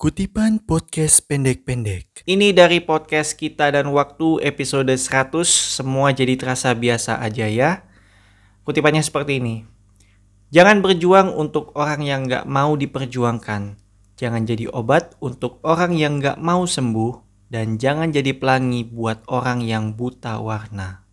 Kutipan podcast pendek-pendek. Ini dari podcast kita dan waktu episode 100 Semua jadi terasa biasa aja ya. Kutipannya seperti ini. Jangan berjuang untuk orang yang gak mau diperjuangkan. Jangan jadi obat untuk orang yang gak mau sembuh. Dan jangan jadi pelangi buat orang yang buta warna.